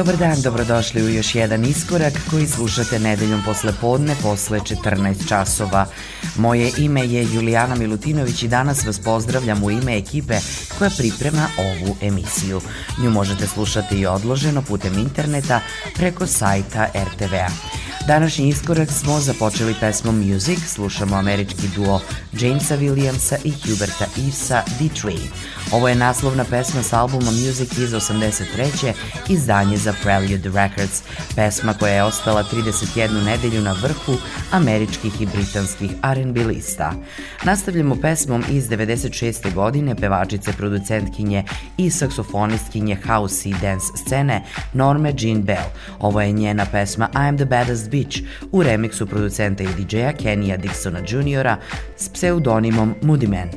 Dobar dan, dobrodošli u još jedan iskorak koji slušate nedeljom posle podne posle 14 časova. Moje ime je Julijana Milutinović i danas vas pozdravljam u ime ekipe koja priprema ovu emisiju. Nju možete slušati i odloženo putem interneta preko sajta RTV-a. Današnji iskorak smo započeli pesmom Music, slušamo američki duo Jamesa Williamsa i Huberta Evesa D3. Ovo je naslovna pesma s albuma Music iz 83. izdanje za Prelude Records, pesma koja je ostala 31 nedelju na vrhu američkih i britanskih R&B lista. Nastavljamo pesmom iz 96. godine pevačice, producentkinje i saksofonistkinje house i dance scene Norme Jean Bell. Ovo je njena pesma I'm the Baddest Beach u remiksu producenta i DJ-a Kenija Dixona Jr. s pseudonimom Moody Man.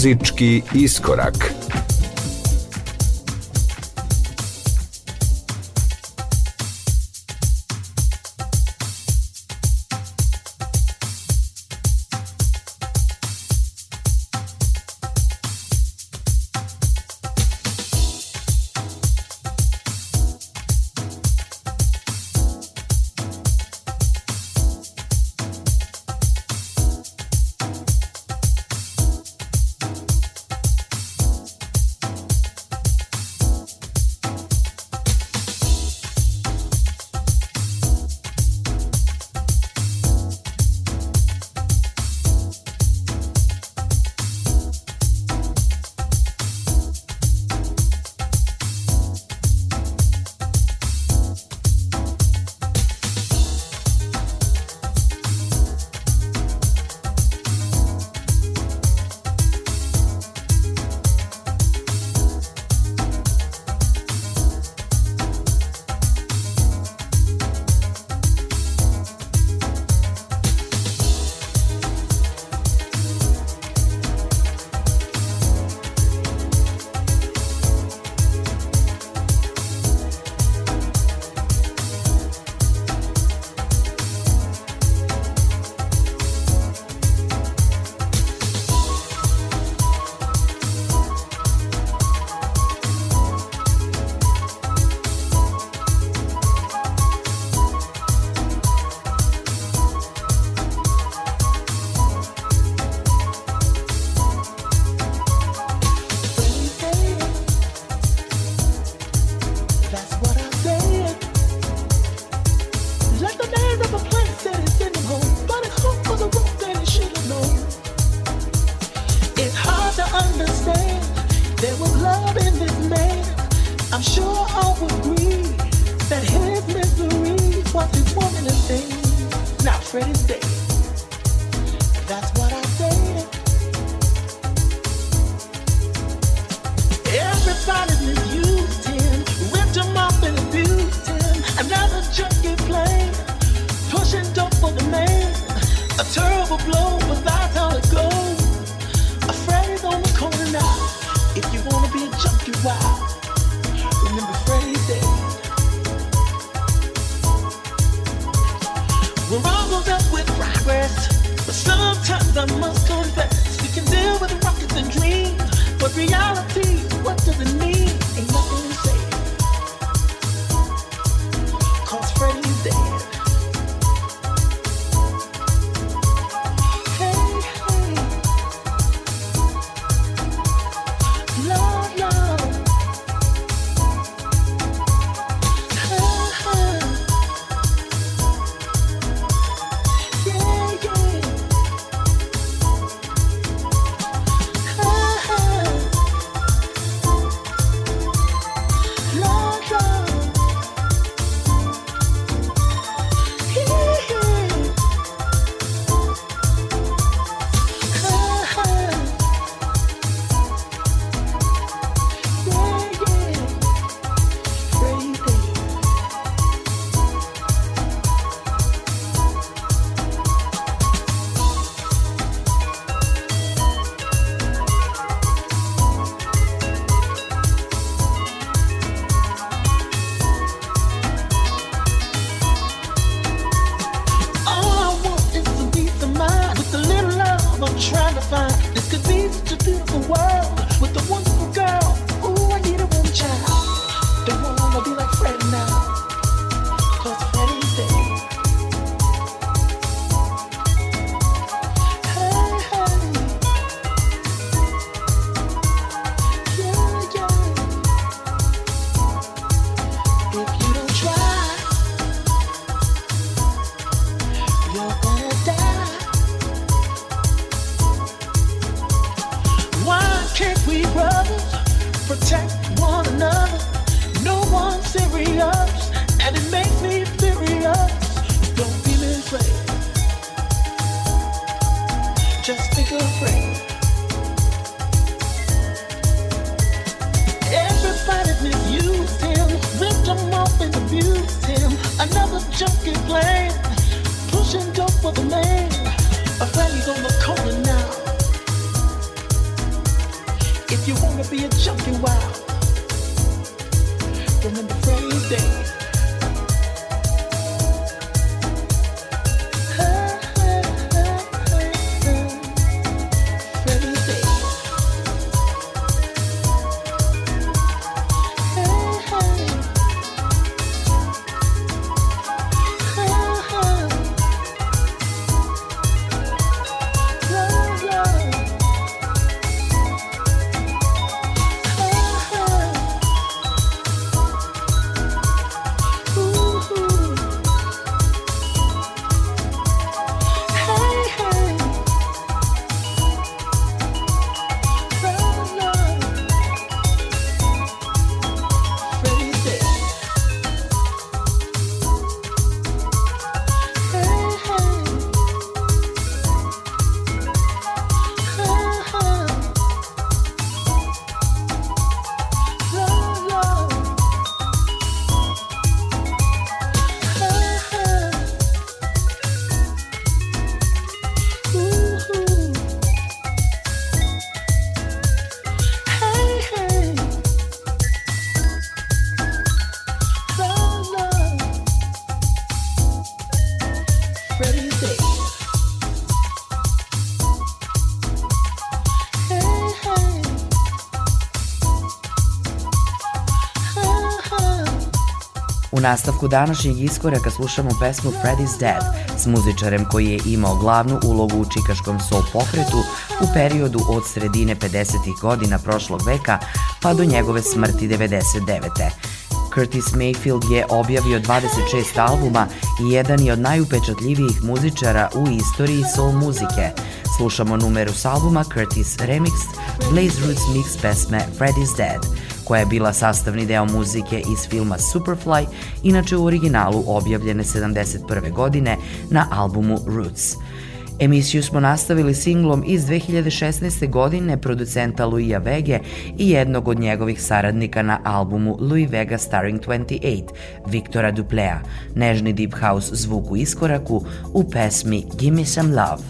Muzički iskorak. be a champion. Nastavku današnjeg iskoraka slušamo pesmu Freddy's Dead s muzičarem koji je imao glavnu ulogu u čikaškom soul pokretu u periodu od sredine 50. godina prošlog veka pa do njegove smrti 99. Curtis Mayfield je objavio 26 albuma i jedan je od najupečatljivijih muzičara u istoriji soul muzike. Slušamo numeru s albuma Curtis Remixed Blaze Roots mix pesme Freddy's Dead koja je bila sastavni deo muzike iz filma Superfly, inače u originalu objavljene 71. godine na albumu Roots. Emisiju smo nastavili singlom iz 2016. godine producenta Louisa Vege i jednog od njegovih saradnika na albumu Louis Vega Starring 28, Viktora Duplea, nežni deep house zvuk u iskoraku u pesmi Gimme Some Love.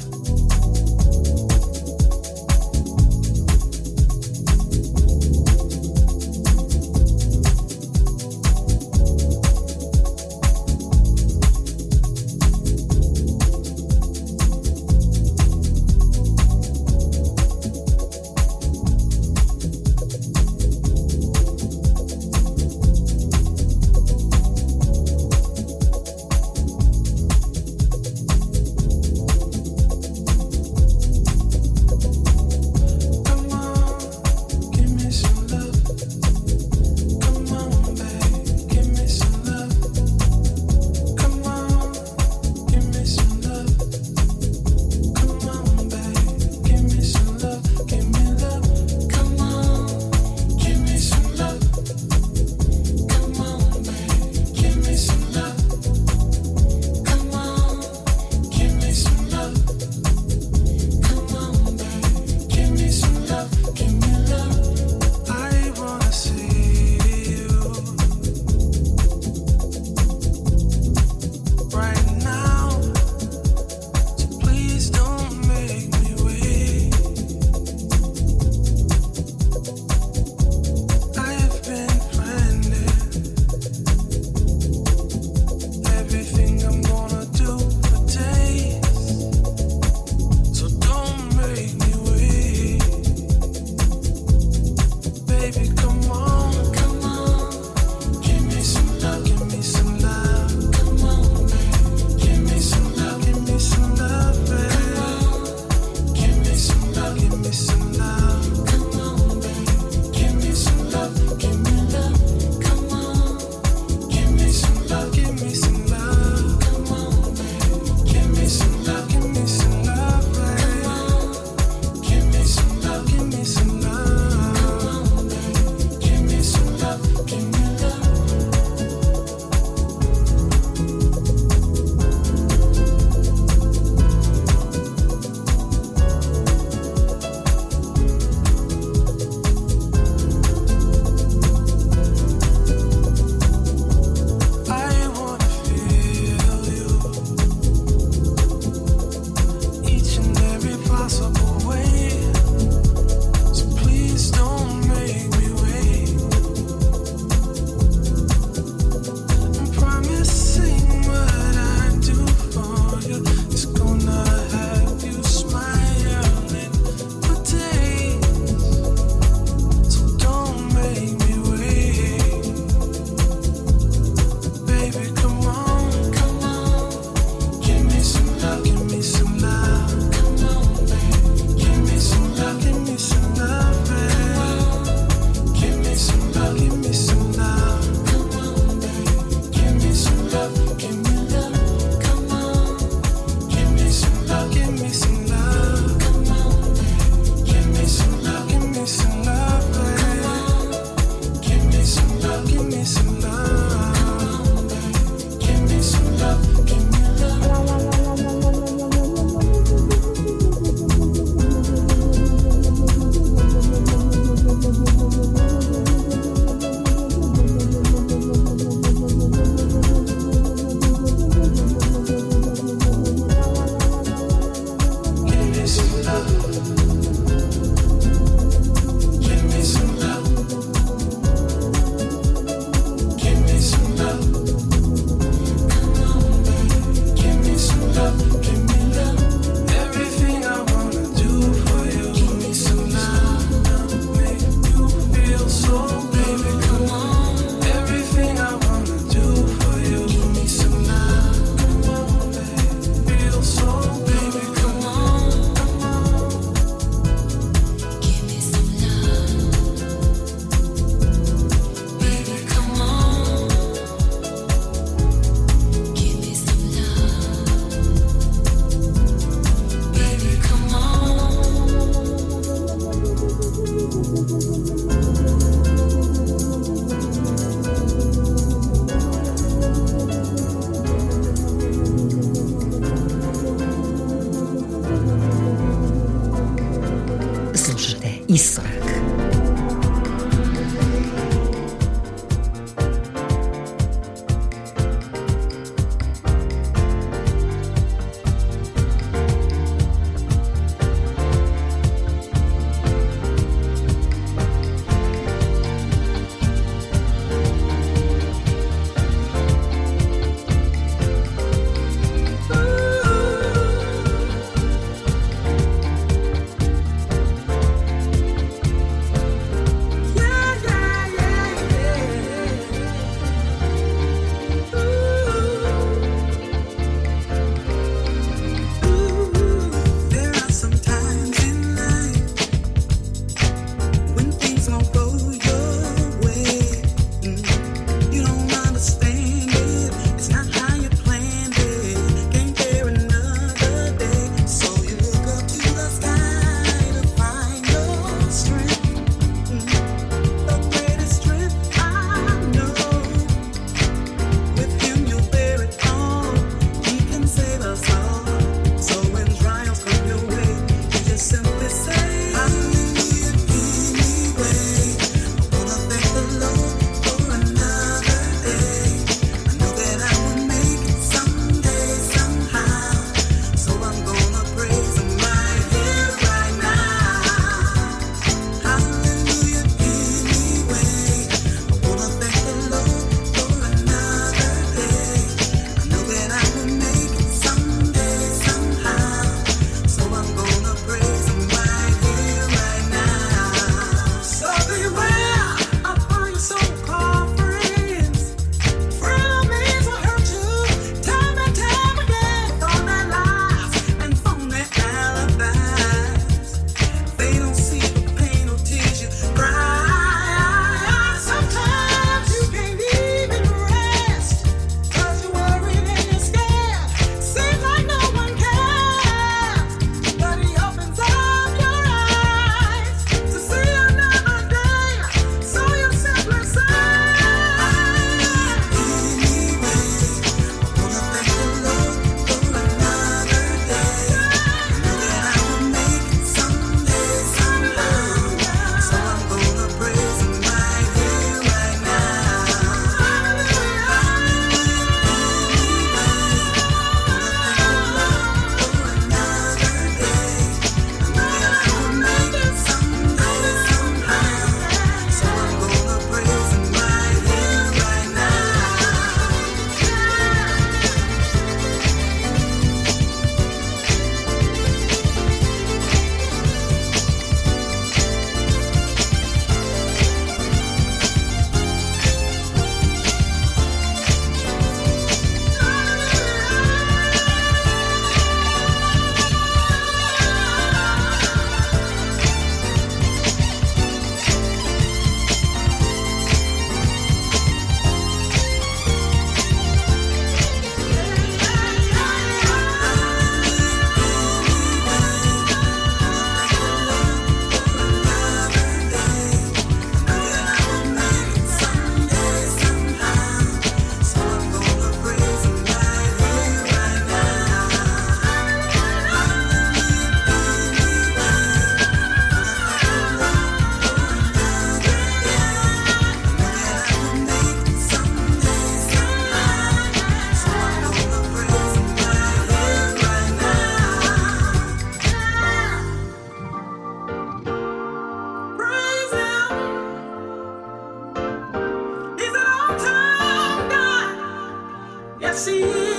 see.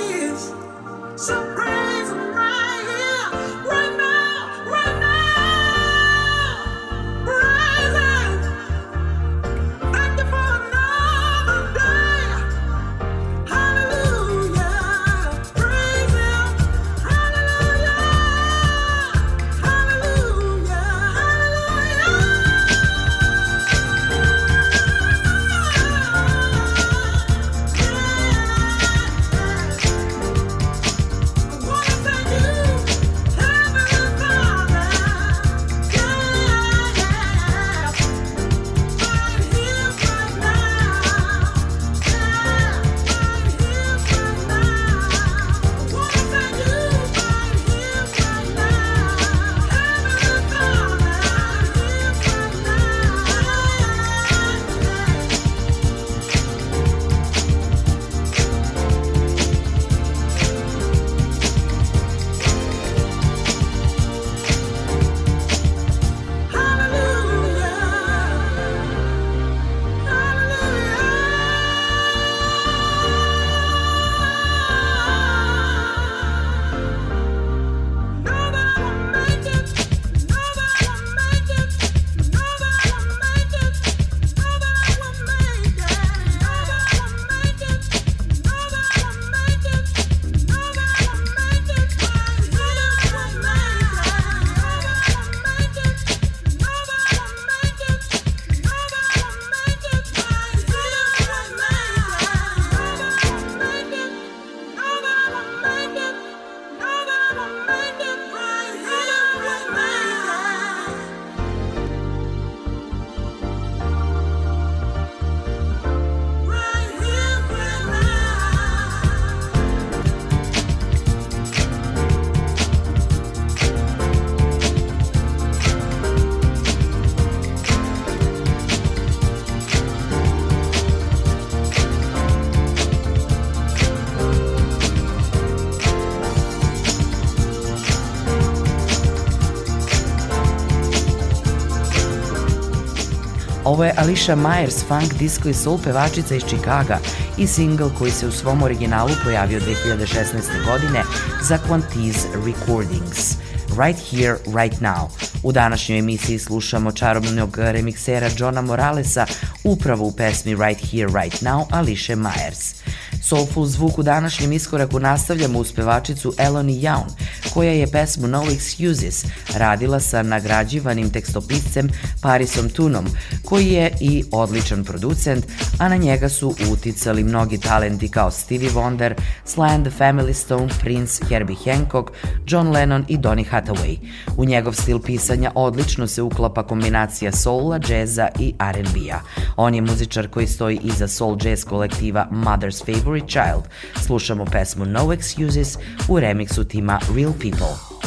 Ovo je Alicia Myers, funk, disco i soul pevačica iz Chicaga i single koji se u svom originalu pojavio 2016. godine za Quantiz Recordings. Right Here, Right Now. U današnjoj emisiji slušamo čarobnog remiksera Johna Moralesa upravo u pesmi Right Here, Right Now Alicia Myers. Soulful zvuk u današnjem iskoraku nastavljamo uz pevačicu Eloni Young, koja je pesmu No Excuses radila sa nagrađivanim tekstopiscem Parisom Tunom, koji je i odličan producent, a na njega su uticali mnogi talenti kao Stevie Wonder, Sly and the Family Stone, Prince, Herbie Hancock, John Lennon i Donny Hathaway. U njegov stil pisanja odlično se uklapa kombinacija soula, džeza i R&B-a. On je muzičar koji stoji iza soul jazz kolektiva Mother's Favorite Child. Slušamo pesmu No Excuses u remiksu tima Real People.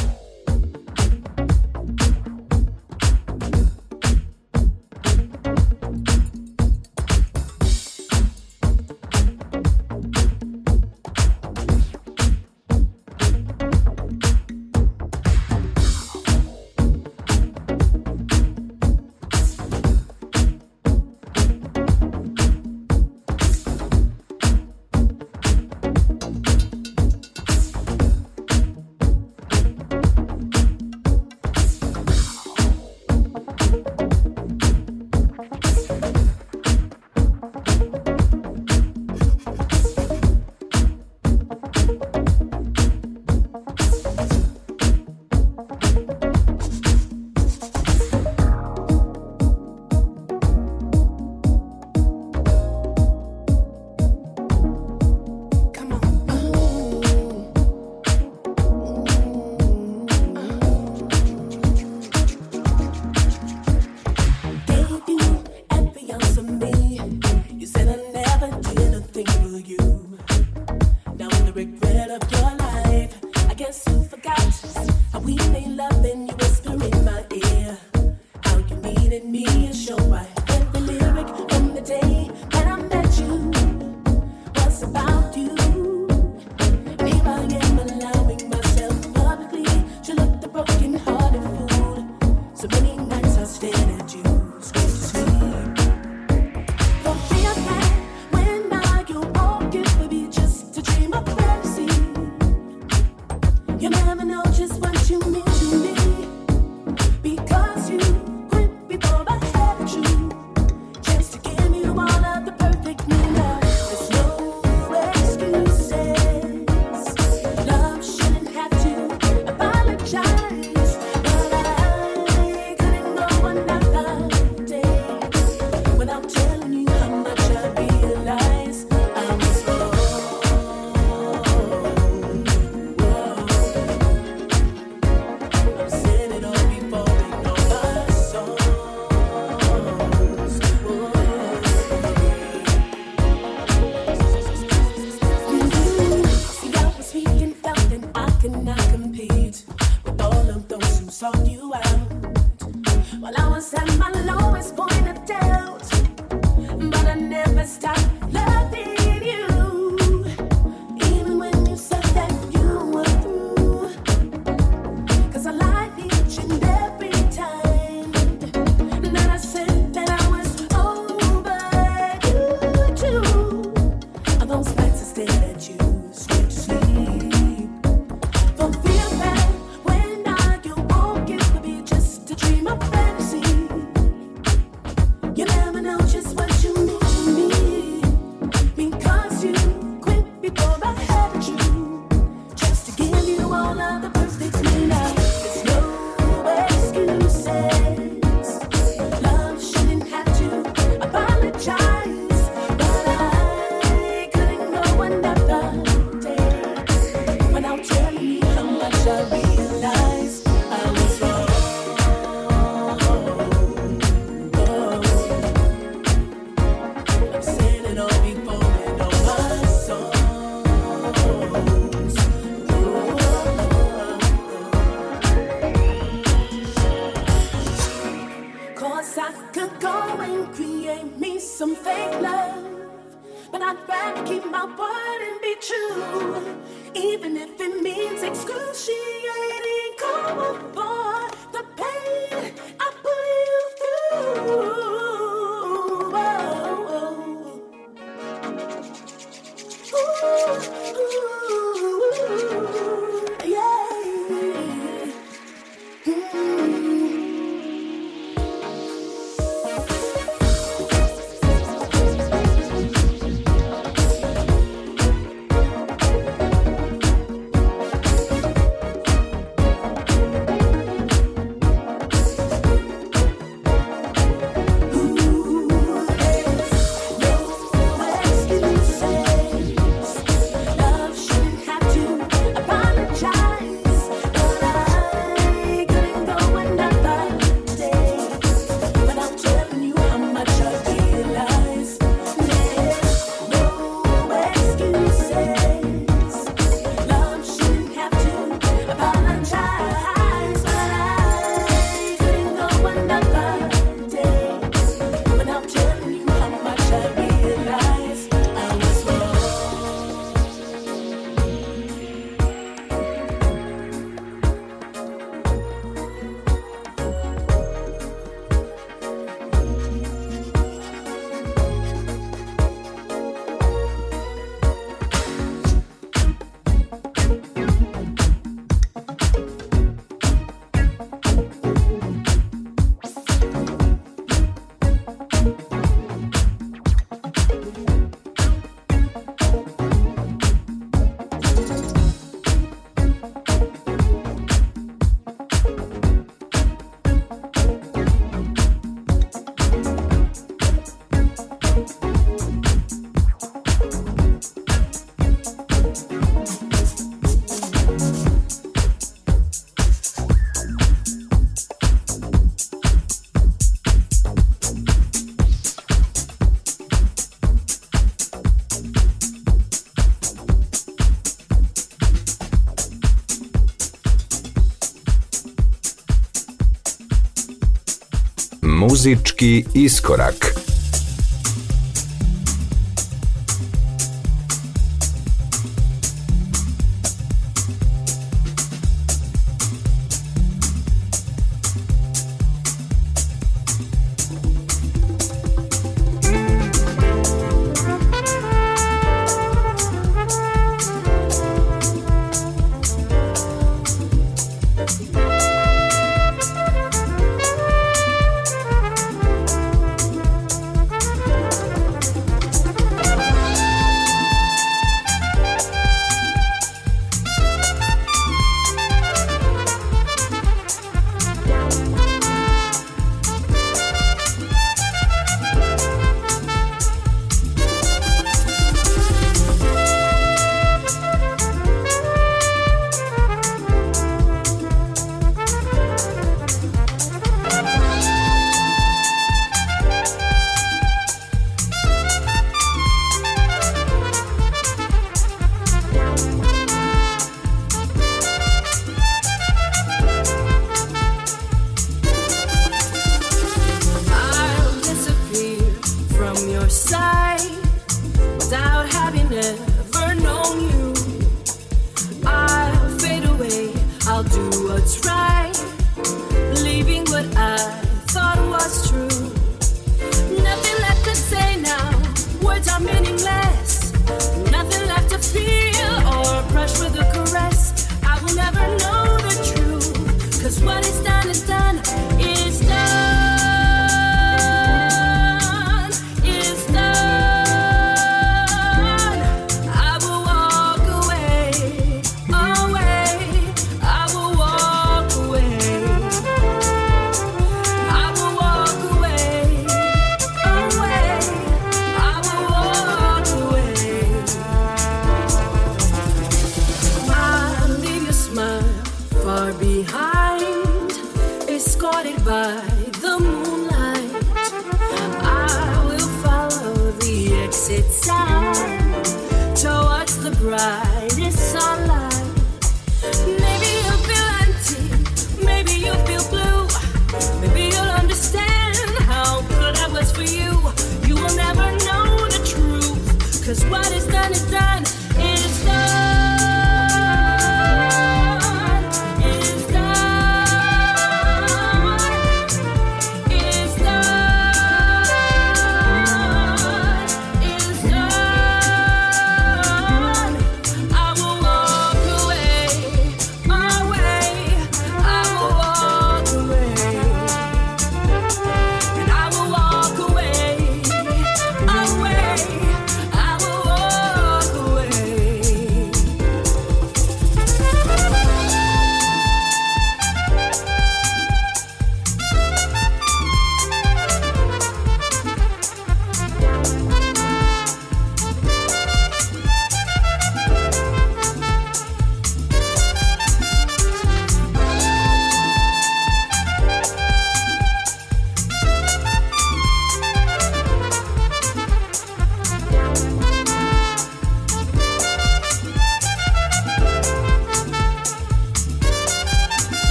Muzički iskorak. Pred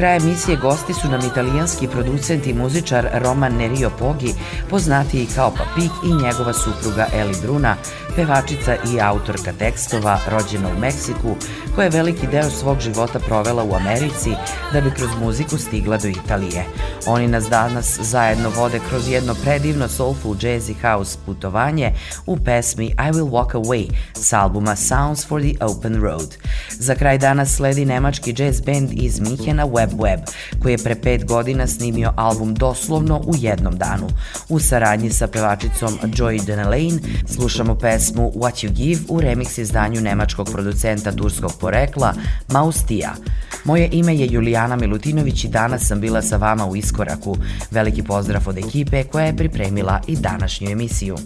kraj emisije gosti su nam italijanski producent i muzičar Roman Nerio Pogi, poznatiji kao Papik i njegova supruga Eli Bruna, pevačica i autorka tekstova, rođena u Meksiku, koja je veliki deo svog života provela u Americi da bi kroz muziku stigla do Italije. Oni nas danas zajedno vode kroz jedno predivno soulful jazz i house putovanje u pesmi I Will Walk Away s albuma Sounds for the Open Road. Za kraj dana sledi nemački jazz band iz Mihena Web Web, koji je pre pet godina snimio album doslovno u jednom danu. U saradnji sa pevačicom Joy Denelaine slušamo pesmu What You Give u remix izdanju nemačkog producenta turskog porekla Maustija. Moje ime je Julijana Milutinović i danas sam bila sa vama u Iskoraku. Veliki pozdrav od ekipe koja je pripremila i današnju emisiju.